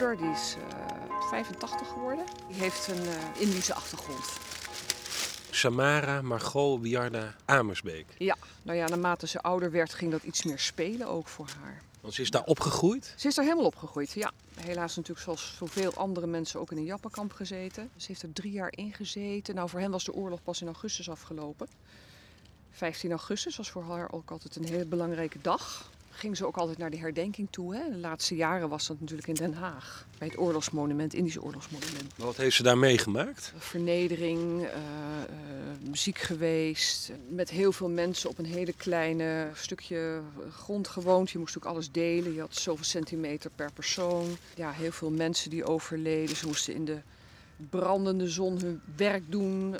moeder, die is uh, 85 geworden. Die heeft een uh, Indische achtergrond. Samara Margot Wiarda Amersbeek. Ja, nou ja, naarmate ze ouder werd, ging dat iets meer spelen ook voor haar. Want ze is daar opgegroeid? Ze is daar helemaal opgegroeid, ja. Helaas natuurlijk zoals zoveel andere mensen ook in een jappenkamp gezeten. Ze heeft er drie jaar in gezeten. Nou, voor hen was de oorlog pas in augustus afgelopen. 15 augustus was voor haar ook altijd een hele belangrijke dag ging ze ook altijd naar de herdenking toe. Hè. De laatste jaren was dat natuurlijk in Den Haag. Bij het oorlogsmonument, Indische oorlogsmonument. wat heeft ze daar meegemaakt? Vernedering, uh, uh, muziek geweest. Met heel veel mensen op een hele kleine stukje grond gewoond. Je moest ook alles delen. Je had zoveel centimeter per persoon. Ja, heel veel mensen die overleden. Ze moesten in de brandende zon hun werk doen. Uh,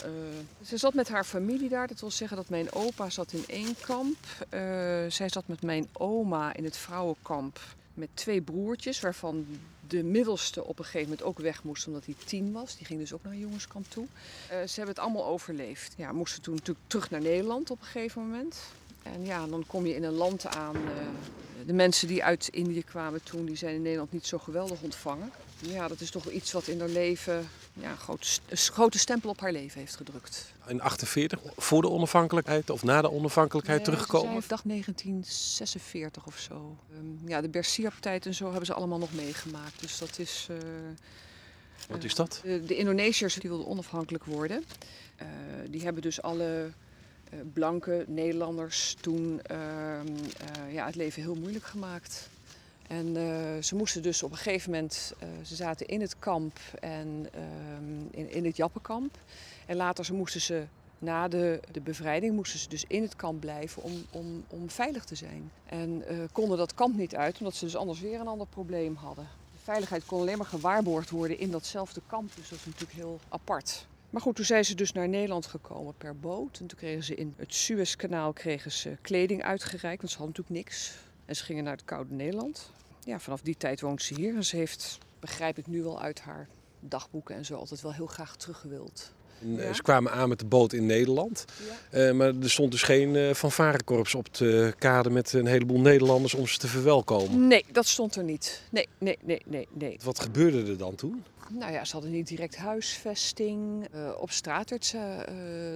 ze zat met haar familie daar. Dat wil zeggen dat mijn opa zat in één kamp. Uh, zij zat met mijn oma in het vrouwenkamp met twee broertjes, waarvan de middelste op een gegeven moment ook weg moest omdat hij tien was. Die ging dus ook naar een jongenskamp toe. Uh, ze hebben het allemaal overleefd. Ja, moesten toen natuurlijk terug naar Nederland op een gegeven moment. En ja, dan kom je in een land aan. de mensen die uit Indië kwamen toen, die zijn in Nederland niet zo geweldig ontvangen. Ja, dat is toch iets wat in haar leven ja, een grote stempel op haar leven heeft gedrukt. In 48, voor de onafhankelijkheid of na de onafhankelijkheid nee, teruggekomen? Ze dag 1946 of zo. Um, ja, de Bersiap-tijd en zo hebben ze allemaal nog meegemaakt. Dus dat is... Uh, Wat is dat? Uh, de Indonesiërs die wilden onafhankelijk worden. Uh, die hebben dus alle blanke Nederlanders toen ehm, ja, het leven heel moeilijk gemaakt. En uh, ze moesten dus op een gegeven moment, uh, ze zaten in het kamp en um, in, het Jappenkamp. En later ze moesten ze, na de, de bevrijding, moesten ze dus in het kamp blijven om, om, om veilig te zijn. En uh, konden dat kamp niet uit, omdat ze dus anders weer een ander probleem hadden. De veiligheid kon alleen maar gewaarborgd worden in datzelfde kamp, dus dat is natuurlijk heel apart. Maar goed, toen zijn ze dus naar Nederland gekomen per boot. En toen kregen ze in het Suezkanaal kregen ze kleding uitgereikt, want ze hadden natuurlijk niks. En ze gingen naar het koude Nederland ja, vanaf die tijd woont ze hier. En ze heeft, begrijp ik nu wel uit haar dagboeken en zo, altijd wel heel graag teruggewild. Ja. Ze kwamen aan met de boot in Nederland. Ja. Uh, maar er stond dus geen uh, fanfarekorps op de kade met een heleboel Nederlanders om ze te verwelkomen. Nee, dat stond er niet. Nee, nee, nee, nee. nee. Wat gebeurde er dan toen? Nou ja, ze hadden niet direct huisvesting. Uh, op straat werd ze,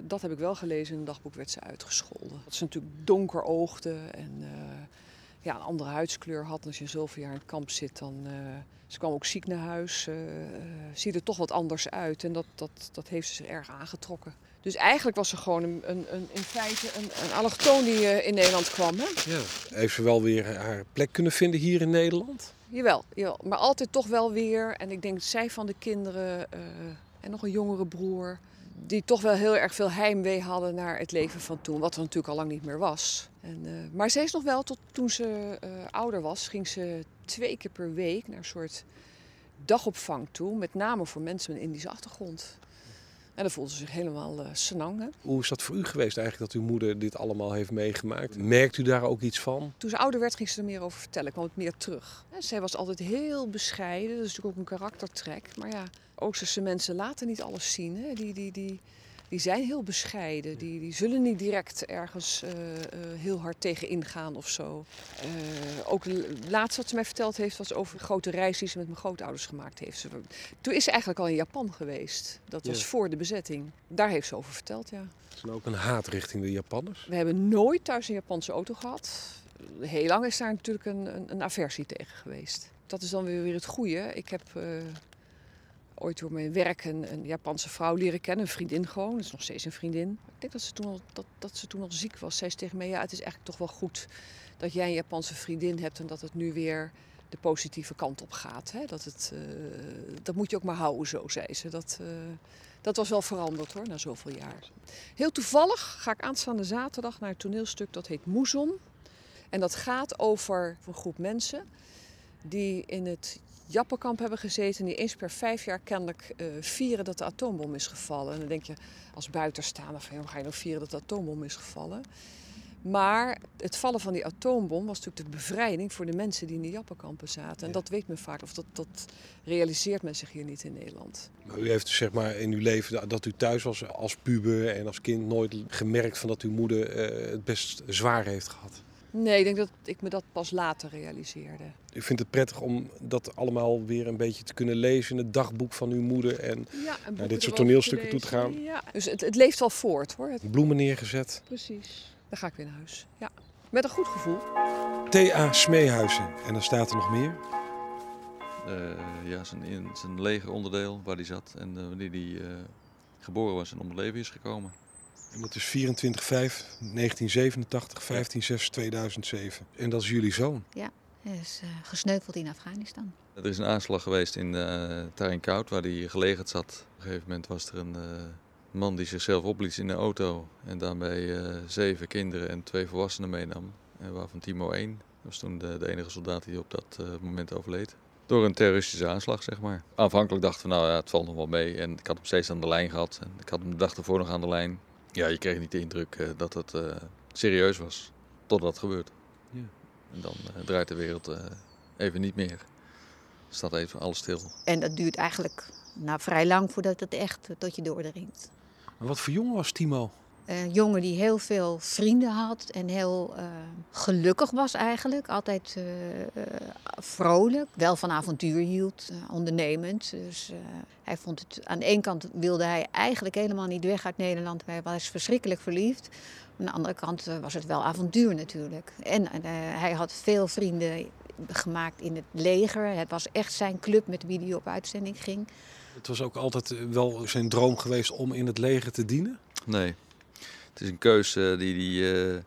dat heb ik wel gelezen in een dagboek, werd ze uitgescholden. Dat ze natuurlijk donker oogde en ja, een andere huidskleur had. En als je zoveel jaar in het kamp zit, dan. Uh, ze kwam ook ziek naar huis. Uh, ziet er toch wat anders uit. En dat, dat, dat heeft ze zich erg aangetrokken. Dus eigenlijk was ze gewoon een, een, een in feite een, een allochtoon die uh, in Nederland kwam. Hè? Ja. Heeft ze wel weer haar plek kunnen vinden hier in Nederland? Jawel, jawel, maar altijd toch wel weer. En ik denk zij van de kinderen en nog een jongere broer die toch wel heel erg veel heimwee hadden naar het leven van toen, wat er natuurlijk al lang niet meer was. En, uh, maar zij is nog wel, tot toen ze uh, ouder was, ging ze twee keer per week naar een soort dagopvang toe, met name voor mensen met een Indische achtergrond. En dan voelde ze zich helemaal uh, senang. Hoe is dat voor u geweest eigenlijk dat uw moeder dit allemaal heeft meegemaakt? Merkt u daar ook iets van? Toen ze ouder werd ging ze er meer over vertellen, kwam het meer terug. En zij was altijd heel bescheiden, dat is natuurlijk ook een karaktertrek. Maar ja, Oosterse mensen laten niet alles zien. Hè? Die, die, die, die zijn heel bescheiden. Die, die zullen niet direct ergens uh, uh, heel hard tegen ingaan of zo. Uh, ook laatst wat ze mij verteld heeft was over een grote reis die ze met mijn grootouders gemaakt heeft. Toen is ze eigenlijk al in Japan geweest. Dat was ja. voor de bezetting. Daar heeft ze over verteld, ja. Is er ook een haat richting de Japanners? We hebben nooit thuis een Japanse auto gehad. Heel lang is daar natuurlijk een, een, een aversie tegen geweest. Dat is dan weer, weer het goede. Ik heb ooit door mijn werk een, een, Japanse vrouw leren kennen, een vriendin gewoon. Dat is nog steeds een vriendin. Ik denk dat ze toen al, dat, dat ze toen al ziek was. Zij zei tegen mij, ja, het is eigenlijk toch wel goed dat jij een Japanse vriendin hebt en dat het nu weer de positieve kant op gaat. Hè? Dat, het, uh, dat moet je ook maar houden, zo zei ze. Dat, uh, dat was wel veranderd hoor, na zoveel jaar. Heel toevallig ga ik aanstaande zaterdag naar een toneelstuk dat heet Moezon. En dat gaat over een groep mensen die in het Jappenkamp hebben gezeten. Die eens per vijf jaar kennelijk uh, vieren dat de atoombom is gevallen. En dan denk je als buitenstaander van, hoe ga je nou vieren dat de atoombom is gevallen? Maar het vallen van die atoombom was natuurlijk de bevrijding voor de mensen die in de Jappenkampen zaten. En dat weet men vaak, of dat, dat realiseert men zich hier niet in Nederland. Maar u heeft dus zeg maar in uw leven, dat u thuis was als puber en als kind, nooit gemerkt van dat uw moeder uh, het best zwaar heeft gehad? Nee, ik denk dat ik me dat pas later realiseerde. U vindt het prettig om dat allemaal weer een beetje te kunnen lezen in het dagboek van uw moeder en Ja, naar dit soort toneelstukken toe te gaan. Ja, dus het, het leeft wel voort hoor. Het- Bloemen neergezet. precies. Dan ga ik weer naar huis. Ja. Met een goed gevoel. T.A. Smeehuizen. En dan staat er nog meer. Eh, ja, zijn, in, zijn legeronderdeel waar hij zat en eh, wanneer hij eh, geboren was en om het leven is gekomen. En dat is 24 5 1987, 15 6 2007. En dat is jullie zoon. Hij is eh, gesneuveld in Afghanistan. Er is een aanslag geweest in uh, Tarin Koud waar hij gelegerd zat. Op een gegeven moment was er een eh, man die zichzelf opliet in de auto en daarbij eh, zeven kinderen en twee volwassenen meenam. En waarvan Timo één. Dat was toen de, de enige soldaat die op dat eh, moment overleed. Door een terroristische aanslag, zeg maar. Aanvankelijk dachten we, nou ja, het valt nog wel mee. En ik had hem steeds aan de lijn gehad. En ik had hem de dag ervoor nog aan de lijn. Ja, je kreeg niet de indruk eh, dat het eh, serieus was. Totdat het gebeurt. Ja. En dan eh, draait de wereld eh, even niet meer. Staat even alles stil. En dat duurt eigenlijk nou, vrij lang voordat het echt tot je doordringt. Maar wat voor jongen was Timo? Een jongen die heel veel vrienden had en heel eh, gelukkig was eigenlijk. Altijd eh, eh, vrolijk, wel van avontuur hield, eh, ondernemend. Dus eh, hij vond het, aan de ene kant wilde hij eigenlijk helemaal niet weg uit Nederland. Hij was verschrikkelijk verliefd. Aan de andere kant eh, was het wel avontuur natuurlijk. En eh, hij had veel vrienden gemaakt in het leger. Het was echt zijn club met wie hij op uitzending ging. Het was ook altijd eh, wel zijn droom geweest om in het leger te dienen. Nee, het is een keuze die, die eh,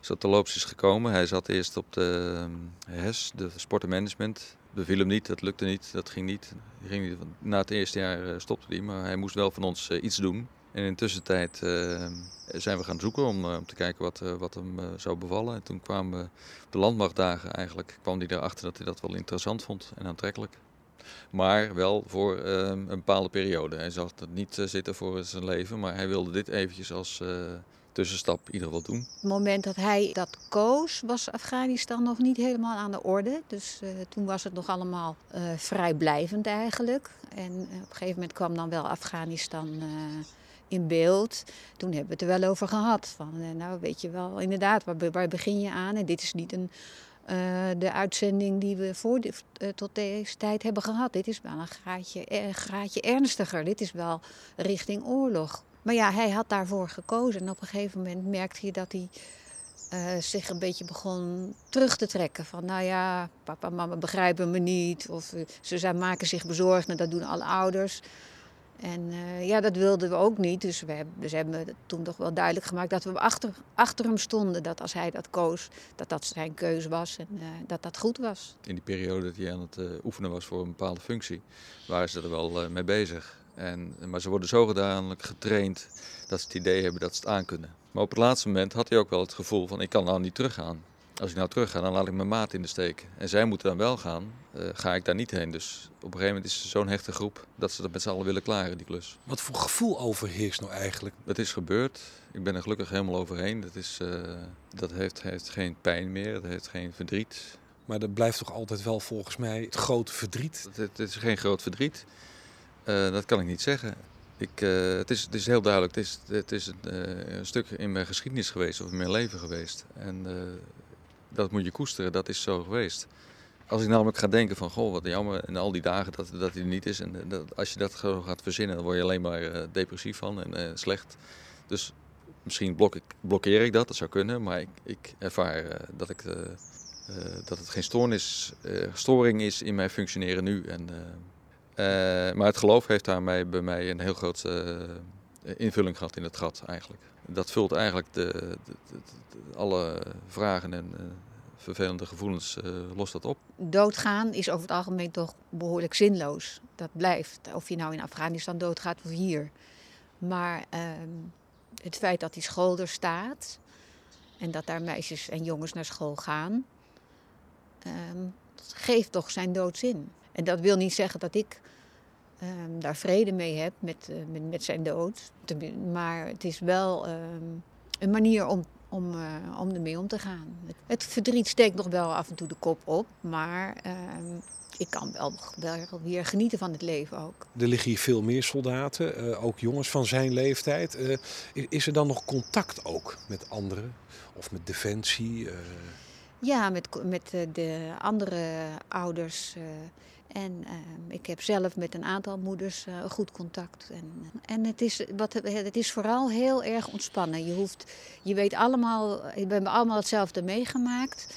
zo te loops is gekomen. Hij zat eerst op de HES, de sport en management. Beviel hem niet, dat lukte niet, dat ging niet. Ging niet. Na het eerste jaar eh, stopte hij, maar hij moest wel van ons eh, iets doen. En in de tussentijd eh, zijn we gaan zoeken om, eh, om te kijken wat, eh, wat hem eh, zou bevallen. En toen kwamen we op de landmachtdagen eigenlijk, kwam hij erachter dat hij dat wel interessant vond en aantrekkelijk. Maar wel voor ehm, een bepaalde periode. Hij zag het niet eh, zitten voor zijn leven, maar hij wilde dit eventjes als eh, tussenstap in ieder geval doen. Het moment dat hij dat koos, was Afghanistan nog niet helemaal aan de orde. Dus eh, toen was het nog allemaal vrijblijvend eigenlijk. En op een gegeven moment kwam dan wel Afghanistan in beeld. Toen hebben we het er wel over gehad. Van, nou, weet je wel, inderdaad, waar, waar begin je aan? En dit is niet een, de uitzending die we voor eh, tot deze tijd hebben gehad. Dit is wel een graadje, eh, ernstiger. Dit is wel richting oorlog. Maar ja, hij had daarvoor gekozen. En op een gegeven moment merkte je dat hij eh, zich een beetje begon terug te trekken. Van nou ja, papa en mama begrijpen me niet. Of eh, ze zijn, maken zich bezorgd. En dat doen alle ouders. En eh, ja, dat wilden we ook niet. Dus we hebben, dus hebben toen toch wel duidelijk gemaakt dat we achter, achter hem stonden. Dat als hij dat koos, dat dat zijn keuze was en eh, dat dat goed was. In die periode dat hij aan het eh, oefenen was voor een bepaalde functie, waren ze er wel mee bezig. En, maar ze worden zogenaamd getraind dat ze het idee hebben dat ze het aankunnen. Maar op het laatste moment had hij ook wel het gevoel van ik kan nou niet teruggaan. Als ik nou terug ga, dan laat ik mijn maat in de steek. En zij moeten dan wel gaan, eh, ga ik daar niet heen. Dus op een gegeven moment is het zo'n hechte groep dat ze dat met z'n allen willen klaren, die klus. Wat voor gevoel overheerst nou eigenlijk? Het is gebeurd. Ik ben er gelukkig helemaal overheen. Dat, is, eh, dat heeft, heeft geen pijn meer, het heeft geen verdriet. Maar er blijft toch altijd wel volgens mij het grote verdriet. Het, is geen groot verdriet. Eh, dat kan ik niet zeggen. Ik, het, is, het is heel duidelijk, het is, het is een, een stuk in mijn geschiedenis geweest of in mijn leven geweest. En dat moet je koesteren, dat is zo geweest. Als ik namelijk ga denken van, goh, wat jammer, en al die dagen dat, dat hij er niet is. En eh, dat, als je dat gaat verzinnen, dan word je alleen maar eh, depressief van en eh, slecht. Dus misschien blokkeer ik dat, dat zou kunnen. Maar ik, ik ervaar dat, ik, dat het geen stoornis, storing is in mijn functioneren nu. En, maar het geloof heeft daarmee bij mij een heel groot eh, invulling gehad in het gat eigenlijk. Dat vult eigenlijk de, de- alle vragen en eh, vervelende gevoelens eh, lost dat op. Doodgaan is over het algemeen toch behoorlijk zinloos. Dat blijft, of je nou in Afghanistan doodgaat of hier. Maar ehm, het feit dat die school er staat en dat daar meisjes en jongens naar school gaan, ehm, geeft toch zijn doodzin. En dat wil niet zeggen dat ik ehm, daar vrede mee heb met, eh, met, met zijn dood. Maar het is wel ehm, een manier om om, uh, om ermee om te gaan. Het verdriet steekt nog wel af en toe de kop op, maar ehm, ik kan wel, wel weer genieten van het leven ook. Er liggen hier veel meer soldaten, uh, ook jongens van zijn leeftijd. Uh, is er dan nog contact ook met anderen of met defensie? Ja, met, met de andere ouders. En uh, ik heb zelf met een aantal moeders uh, goed contact. En, en het, is, wat, het is vooral heel erg ontspannen. Je, hoeft, je weet allemaal, we hebben allemaal hetzelfde meegemaakt.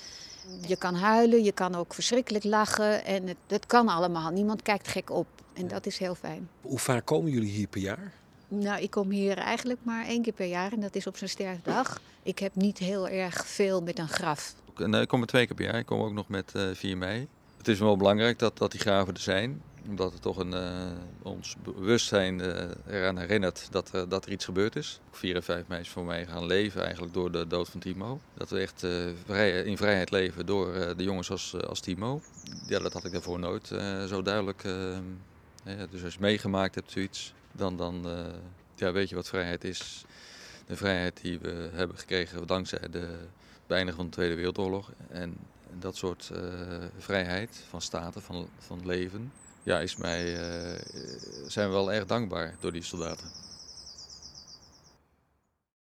Je kan huilen, je kan ook verschrikkelijk lachen. En het, het kan allemaal. Niemand kijkt gek op. En dat is heel fijn. Hoe vaak komen jullie hier per jaar? Nou, ik kom hier eigenlijk maar één keer per jaar. En dat is op zijn sterfdag. Ik heb niet heel erg veel met een graf. Nee, ik kom er twee keer per jaar. Ik kom ook nog met uh, 4 mei. Het is wel belangrijk dat, dat die graven er zijn. Omdat het toch een, uh, ons bewustzijn uh, eraan herinnert dat, dat er iets gebeurd is. 4 en 5 mei is voor mij gaan leven eigenlijk door de dood van Timo. Dat we echt vrij, in vrijheid leven door de jongens als, als Timo. Ja, dat had ik daarvoor nooit zo duidelijk. dus als je meegemaakt hebt zoiets, dan, dan ja, weet je wat vrijheid is. De vrijheid die we hebben gekregen dankzij de beëindiging van de Tweede Wereldoorlog. En dat soort uh, vrijheid van staten, van, van leven, ja, is mij, uh, zijn we wel erg dankbaar door die soldaten.